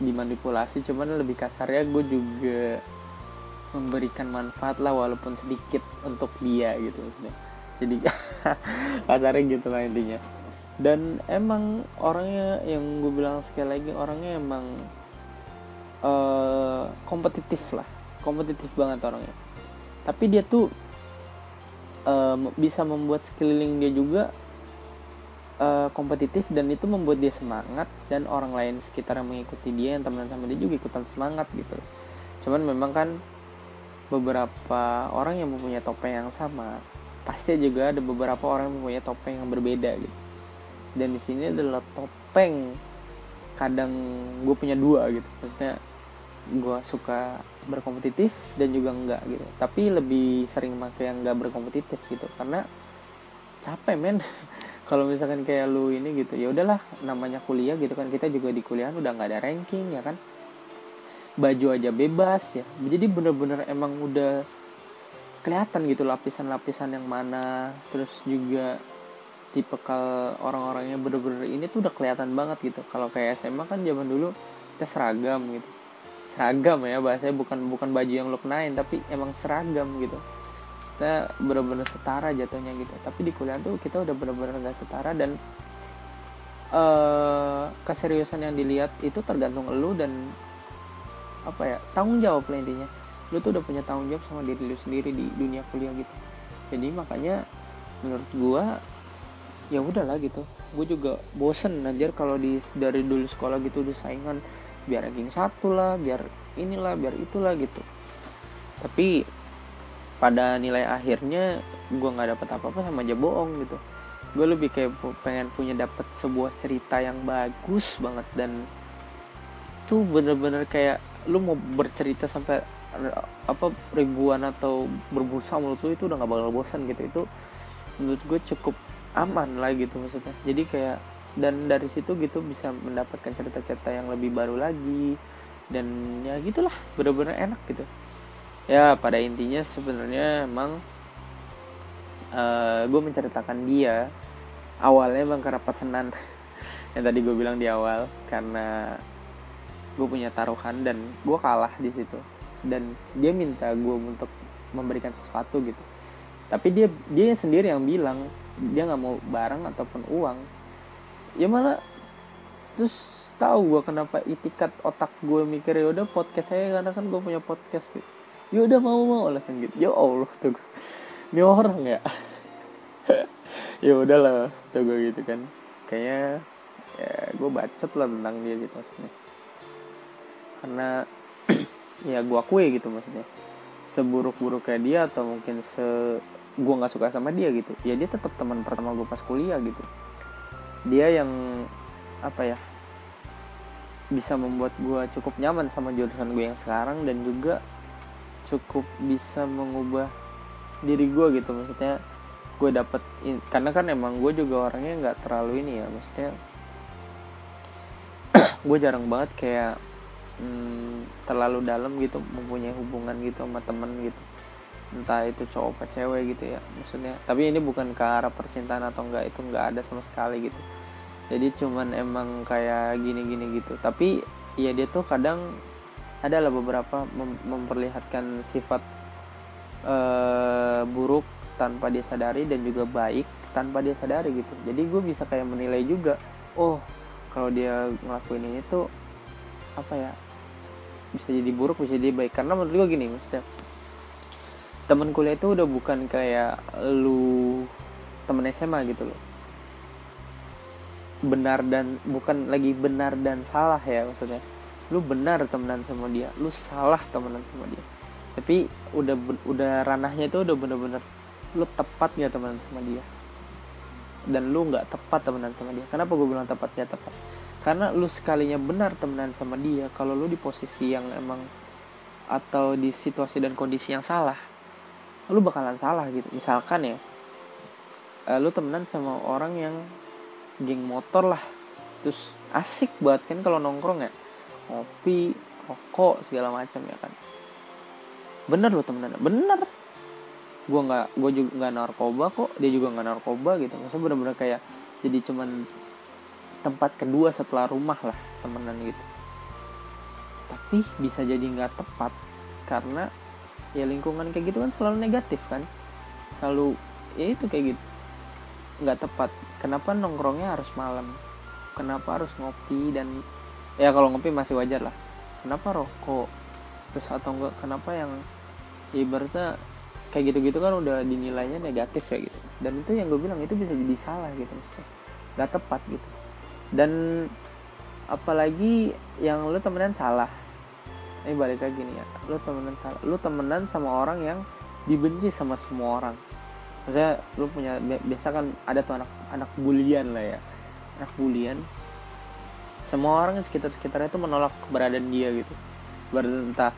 dimanipulasi. Cuman lebih kasarnya gue juga memberikan manfaat lah walaupun sedikit untuk dia gitu maksudnya. Jadi kasarnya gitu lah intinya. Dan emang orangnya yang gue bilang sekali lagi orangnya emang uh, kompetitif lah. Kompetitif banget orangnya. Tapi dia tuh uh, bisa membuat sekeliling dia juga uh, kompetitif dan itu membuat dia semangat dan orang lain sekitar yang mengikuti dia yang teman sama dia juga ikutan semangat gitu. Cuman memang kan beberapa orang yang mempunyai topeng yang sama pasti juga ada beberapa orang yang mempunyai topeng yang berbeda gitu. Dan di sini adalah topeng kadang gue punya dua gitu. Maksudnya gue suka berkompetitif dan juga enggak gitu. Tapi lebih sering pakai yang enggak berkompetitif gitu. Karena capek men. Kalau misalkan kayak lu ini gitu ya udahlah namanya kuliah gitu kan. Kita juga di kuliah udah nggak ada ranking ya kan? Baju aja bebas ya. Jadi bener-bener emang udah kelihatan gitu lapisan-lapisan yang mana. Terus juga tipe kal orang-orangnya bener-bener ini tuh udah kelihatan banget gitu. Kalau kayak SMA kan zaman dulu kita seragam gitu seragam ya bahasanya bukan bukan baju yang lo kenain tapi emang seragam gitu. Kita bener-bener setara jatuhnya gitu. Tapi di kuliah tuh kita udah bener-bener gak setara dan uh, keseriusan yang dilihat itu tergantung lo dan apa ya tanggung jawab lah intinya. Lu tuh udah punya tanggung jawab sama diri lu sendiri di dunia kuliah gitu. Jadi makanya menurut gua ya udahlah gitu. Gue juga bosen anjir kalau di dari dulu sekolah gitu udah saingan biar ranking satu lah biar inilah biar itulah gitu. Tapi pada nilai akhirnya gue nggak dapet apa apa sama aja bohong gitu. Gue lebih kayak pengen punya dapet sebuah cerita yang bagus banget dan tuh bener-bener kayak lu mau bercerita sampai apa ribuan atau berbusa menurut lu itu udah nggak bakal bosan gitu. Itu menurut gue cukup aman lah gitu maksudnya. Jadi kayak dan dari situ gitu bisa mendapatkan cerita-cerita yang lebih baru lagi. Dan ya gitulah bener-bener enak gitu. Ya pada intinya sebenarnya emang uh, gue menceritakan dia awalnya emang karena pesanan. Yang tadi gue bilang di awal karena gue punya taruhan dan gue kalah di situ. Dan dia minta gue untuk memberikan sesuatu gitu. Tapi dia dia sendiri yang bilang dia nggak mau barang ataupun uang ya malah terus tahu gue kenapa itikat otak gue mikir ya udah podcast saya karena kan gue punya podcast. Gitu ya udah mau mau alasan gitu. Ya allah tuh ini orang ya? Ya udahlah tuh gue gitu kan. Kayaknya ya gue bacot lah tentang dia gitu maksudnya. Karena ya gue akui gitu maksudnya. Seburuk-buruknya dia atau mungkin se gue nggak suka sama dia gitu ya dia tetap teman pertama gue pas kuliah gitu dia yang apa ya bisa membuat gue cukup nyaman sama jurusan gue yang sekarang dan juga cukup bisa mengubah diri gue gitu. Maksudnya gue dapet karena kan emang gue juga orangnya nggak terlalu ini ya. Maksudnya gue jarang banget kayak hmm, terlalu dalam gitu mempunyai hubungan gitu sama temen gitu. Entah itu cowok apa cewek gitu ya maksudnya. Tapi ini bukan ke arah percintaan atau enggak itu enggak ada sama sekali gitu jadi cuman emang kayak gini-gini gitu. Tapi ya dia tuh kadang adalah beberapa mem memperlihatkan sifat uh, buruk tanpa dia sadari dan juga baik tanpa dia sadari gitu. Jadi gue bisa kayak menilai juga oh kalau dia ngelakuin ini tuh apa ya bisa jadi buruk bisa jadi baik. Karena menurut gue gini maksudnya temen kuliah itu udah bukan kayak lu temen SMA gitu loh benar dan bukan lagi benar dan salah ya maksudnya. Lu benar temenan sama dia lu salah temenan sama dia. Tapi udah udah ranahnya itu udah bener-bener lu tepat nggak temenan sama dia. Dan lu nggak tepat temenan sama dia. Kenapa gue bilang tepat nggak tepat? Karena lu sekalinya benar temenan sama dia kalau lu di posisi yang emang atau di situasi dan kondisi yang salah lu bakalan salah gitu. Misalkan ya uh, lu temenan sama orang yang geng motor lah. Terus asik banget kan kalau nongkrong ya. Kopi rokok segala macam ya kan. Bener lo temenan bener. Gue nggak gue juga nggak narkoba kok dia juga nggak narkoba gitu. Maksudnya bener-bener kayak jadi cuman tempat kedua setelah rumah lah temenan gitu. Tapi bisa jadi nggak tepat karena ya lingkungan kayak gitu kan selalu negatif kan. Selalu ya itu kayak gitu nggak tepat. Kenapa nongkrongnya harus malam? Kenapa harus ngopi dan ya kalau ngopi masih wajar lah. Kenapa rokok? Terus atau enggak kenapa yang ya ibaratnya kayak gitu-gitu kan udah dinilainya negatif ya gitu. Dan itu yang gue bilang itu bisa jadi salah gitu maksudnya. Nggak tepat gitu. Dan apalagi yang lu temenan salah. Ini balik lagi nih ya. Lu temenan salah. Lu temenan sama orang yang dibenci sama semua orang maksudnya lu punya biasa kan ada tuh anak anak bulian lah ya. Anak bulian. Semua orang di sekitar sekitarnya itu menolak keberadaan dia gitu. Berarti entah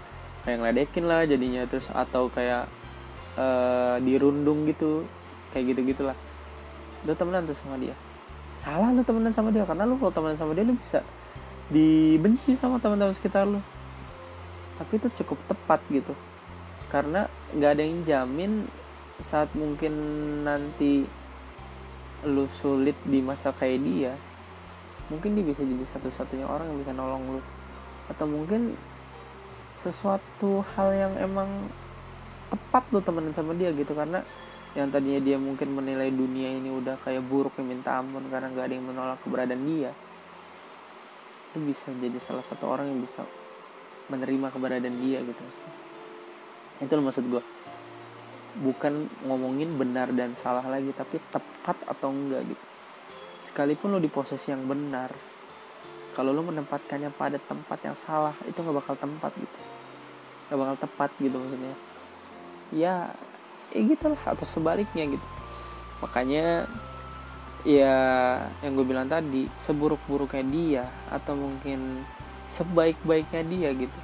kayak ngeledekin lah jadinya terus atau kayak uh, dirundung gitu kayak gitu gitulah lu temenan tuh sama dia? Salah lu temenan sama dia karena lu kalau temenan sama dia lu bisa dibenci sama teman-teman sekitar lu. Tapi itu cukup tepat gitu. Karena nggak ada yang jamin saat mungkin nanti lu sulit di masa kayak dia mungkin dia bisa jadi satu-satunya orang yang bisa nolong lu. Atau mungkin sesuatu hal yang emang tepat lu temenan sama dia gitu karena yang tadinya dia mungkin menilai dunia ini udah kayak buruk yang minta ampun karena nggak ada yang menolak keberadaan dia itu bisa jadi salah satu orang yang bisa menerima keberadaan dia gitu. Itu loh maksud gue bukan ngomongin benar dan salah lagi tapi tepat atau enggak gitu. Sekalipun lo di posisi yang benar kalau lo menempatkannya pada tempat yang salah itu nggak bakal tempat gitu. Nggak bakal tepat gitu maksudnya. Ya ya gitulah atau sebaliknya gitu. Makanya ya yang gue bilang tadi seburuk-buruknya dia atau mungkin sebaik-baiknya dia gitu.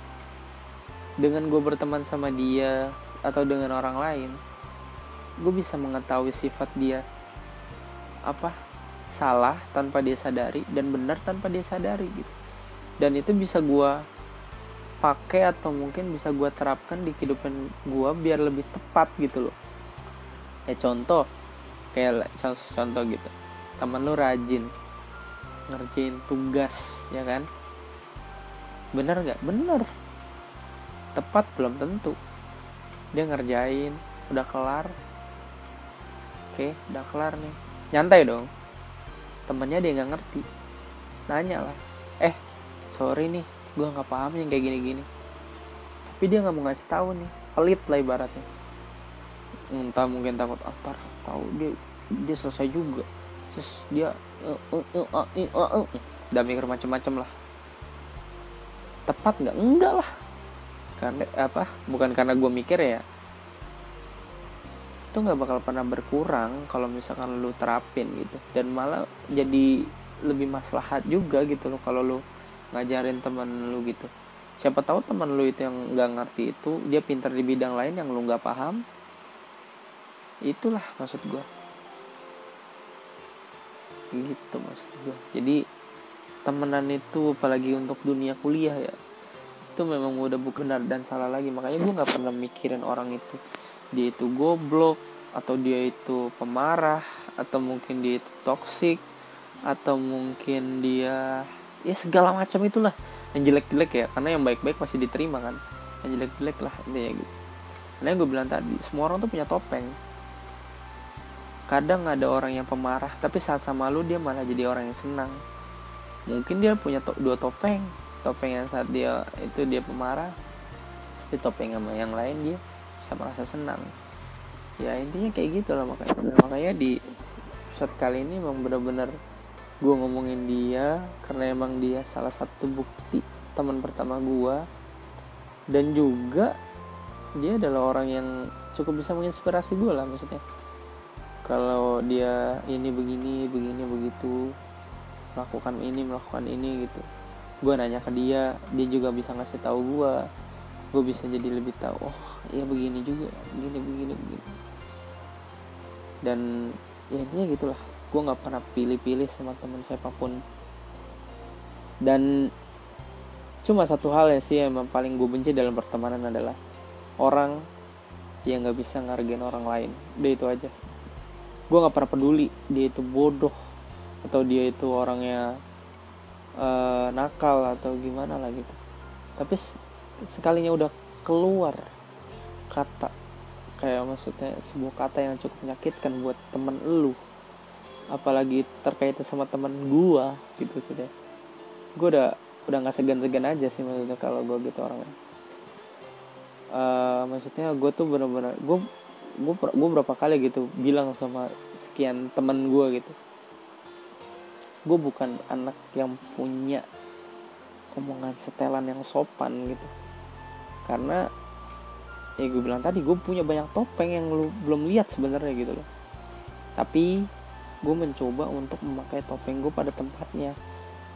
Dengan gue berteman sama dia atau dengan orang lain gue bisa mengetahui sifat dia apa salah tanpa dia sadari dan benar tanpa dia sadari gitu. Dan itu bisa gue pakai atau mungkin bisa gue terapkan di kehidupan gue biar lebih tepat gitu loh. Ya contoh kayak contoh, contoh gitu. Teman lu rajin ngerjain tugas ya kan? Bener gak bener tepat belum tentu dia ngerjain. Udah kelar. Oke udah kelar nih. Nyantai dong. Temennya dia nggak ngerti. Nanya lah. Eh sorry nih. Gue nggak paham yang kayak gini-gini. Tapi dia nggak mau ngasih tahu nih. Pelit lah ibaratnya. Entah mungkin takut apa ah, tahu dia dia selesai juga. Terus dia uh, uh, uh, udah mikir macam-macam lah. Tepat nggak? Enggak lah karena apa bukan karena gue mikir ya itu nggak bakal pernah berkurang kalau misalkan lu terapin gitu. Dan malah jadi lebih maslahat juga gitu loh kalau lu ngajarin temen lu gitu. Siapa tahu temen lu itu yang nggak ngerti itu dia pintar di bidang lain yang lu nggak paham. Itulah maksud gue gitu maksud gue jadi temenan itu apalagi untuk dunia kuliah ya itu memang udah bukan benar dan salah lagi. Makanya gue nggak pernah mikirin orang itu. Dia itu goblok atau dia itu pemarah atau mungkin dia itu toksik atau mungkin dia ya segala macam itulah. Yang jelek-jelek ya karena yang baik-baik masih diterima kan. Yang jelek-jelek lah intinya gitu. Karena gue bilang tadi semua orang tuh punya topeng. Kadang ada orang yang pemarah tapi saat sama lu dia malah jadi orang yang senang. Mungkin dia punya to dua topeng topeng yang saat dia itu dia pemarah tapi topeng sama yang lain dia bisa merasa senang. Ya intinya kayak gitu lah makanya makanya di shot kali ini emang bener-bener gue ngomongin dia karena emang dia salah satu bukti teman pertama gue dan juga dia adalah orang yang cukup bisa menginspirasi gue lah maksudnya. Kalau dia ini begini begini begitu melakukan ini melakukan ini gitu gue nanya ke dia dia juga bisa ngasih tahu gue gue bisa jadi lebih tahu oh ya begini juga begini begini begini. Dan ya intinya gitulah. Gue nggak pernah pilih-pilih sama teman siapa pun. Dan cuma satu hal ya sih yang paling gue benci dalam pertemanan adalah orang yang nggak bisa ngargain orang lain. Udah itu aja. Gue nggak pernah peduli dia itu bodoh atau dia itu orangnya uh, nakal atau gimana lah gitu. Tapi sekalinya udah keluar kata kayak maksudnya sebuah kata yang cukup menyakitkan buat temen lu. Apalagi terkait sama teman gue gitu sudah gue udah udah nggak segan-segan aja sih maksudnya kalau gue gitu orangnya. Uh, maksudnya gue tuh bener-bener gue gue gue berapa kali gitu bilang sama sekian teman gue gitu gue bukan anak yang punya omongan setelan yang sopan gitu. Karena ya gue bilang tadi gue punya banyak topeng yang lu belum lihat sebenarnya gitu loh. Tapi gue mencoba untuk memakai topeng gue pada tempatnya.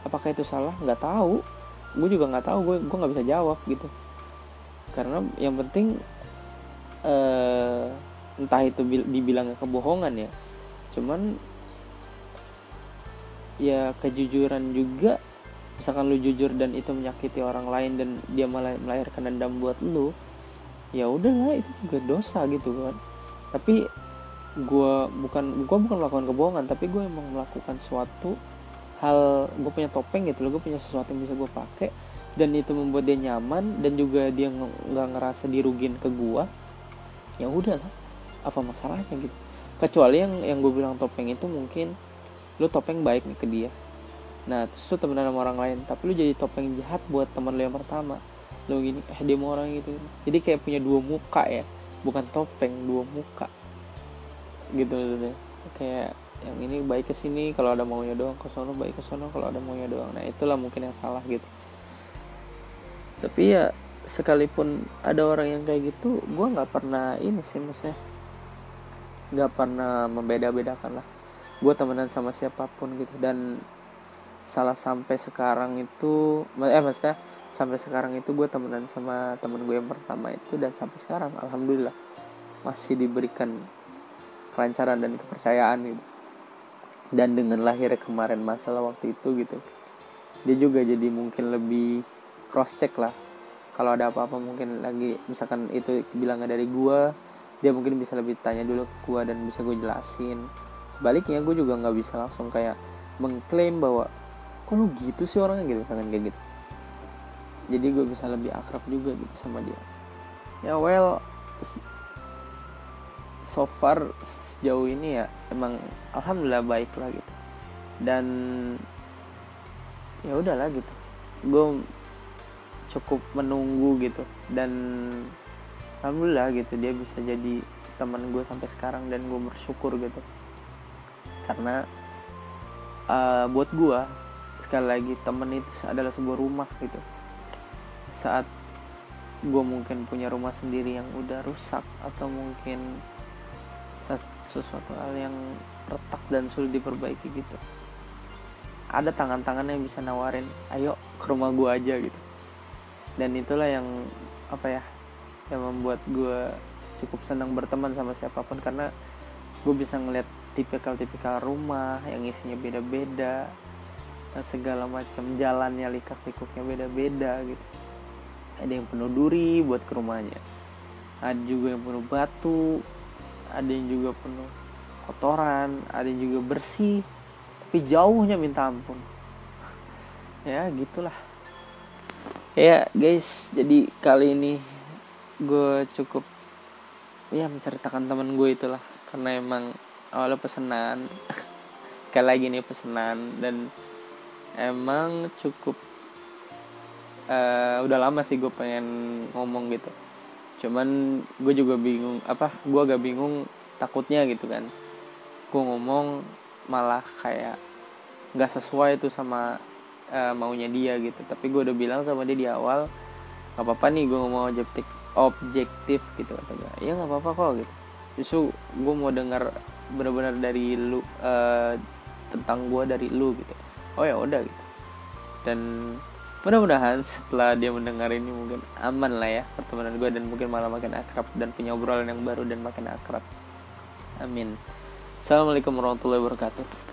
Apakah itu salah? Nggak tahu. Gue juga nggak tahu. Gue gue nggak bisa jawab gitu. Karena yang penting uh, entah itu dibilangnya kebohongan ya. Cuman ya kejujuran juga. Misalkan lu jujur dan itu menyakiti orang lain dan dia malah melahirkan dendam buat lu ya udahlah itu juga dosa gitu kan. Tapi gue bukan gue bukan melakukan kebohongan tapi gue emang melakukan suatu hal gue punya topeng gitu loh gue punya sesuatu yang bisa gue pakai dan itu membuat dia nyaman dan juga dia nggak ngerasa dirugin ke gue ya udah lah apa masalahnya gitu. Kecuali yang yang gue bilang topeng itu mungkin lu topeng baik nih ke dia. Nah terus lu temenan sama orang lain tapi lu jadi topeng jahat buat teman lu yang pertama. Lo gini eh dia mau orang gitu. Jadi kayak punya dua muka ya bukan topeng dua muka. Gitu deh kayak yang ini baik ke sini kalau ada maunya doang ke sono baik ke sono kalau ada maunya doang. Nah itulah mungkin yang salah gitu. Tapi ya sekalipun ada orang yang kayak gitu gue nggak pernah ini sih maksudnya. Nggak pernah membeda-bedakan lah gue temenan sama siapa pun gitu. Dan salah sampai sekarang itu eh maksudnya sampai sekarang itu gue temenan sama temen gue yang pertama itu dan sampai sekarang alhamdulillah masih diberikan kelancaran dan kepercayaan gitu. Dan dengan lahirnya kemarin masalah waktu itu gitu dia juga jadi mungkin lebih cross check lah. Kalau ada apa-apa mungkin lagi misalkan itu bilangnya dari gue dia mungkin bisa lebih tanya dulu ke gue dan bisa gue jelasin sebaliknya gue juga nggak bisa langsung kayak mengklaim bahwa kok lu gitu sih orangnya? Gitu misalkan kayak gitu. Jadi gue bisa lebih akrab juga gitu sama dia. Ya well so far sejauh ini ya emang alhamdulillah baik lah gitu. Dan ya udahlah gitu. Gue cukup menunggu gitu. Dan alhamdulillah gitu dia bisa jadi teman gue sampai sekarang dan gue bersyukur gitu karena uh, buat gue sekali lagi temen itu adalah sebuah rumah gitu. Saat gue mungkin punya rumah sendiri yang udah rusak atau mungkin sesuatu hal yang retak dan sulit diperbaiki gitu. Ada tangan-tangan yang bisa nawarin ayo ke rumah gue aja gitu. Dan itulah yang apa ya yang membuat gue cukup senang berteman sama siapa pun karena gue bisa ngeliat tipikal-tipikal rumah yang isinya beda-beda segala macam jalannya likak-likuknya beda-beda gitu. Ada yang penuh duri buat ke rumahnya ada juga yang penuh batu ada yang juga penuh kotoran ada yang juga bersih tapi jauhnya minta ampun. Ya gitulah. Ya guys jadi kali ini gue cukup ya menceritakan teman gue itulah karena emang awalnya pesenan. Kayak lagi nih pesenan. Dan emang cukup uh, udah lama sih gue pengen ngomong gitu. Cuman gue juga bingung apa gue agak bingung takutnya gitu kan. Gue ngomong malah kayak nggak sesuai itu sama uh, maunya dia gitu. Tapi gue udah bilang sama dia di awal nggak apa-apa nih gue ngomong objektif objektif gitu kata gue ya nggak apa-apa kok gitu. Justru gue mau dengar benar-benar dari lu uh, tentang gue dari lu gitu. Oh ya udah gitu. Dan mudah-mudahan setelah dia mendengar ini mungkin aman lah ya pertemanan gue dan mungkin malah makin akrab dan punya obrolan yang baru dan makin akrab. Amin. Assalamualaikum warahmatullahi wabarakatuh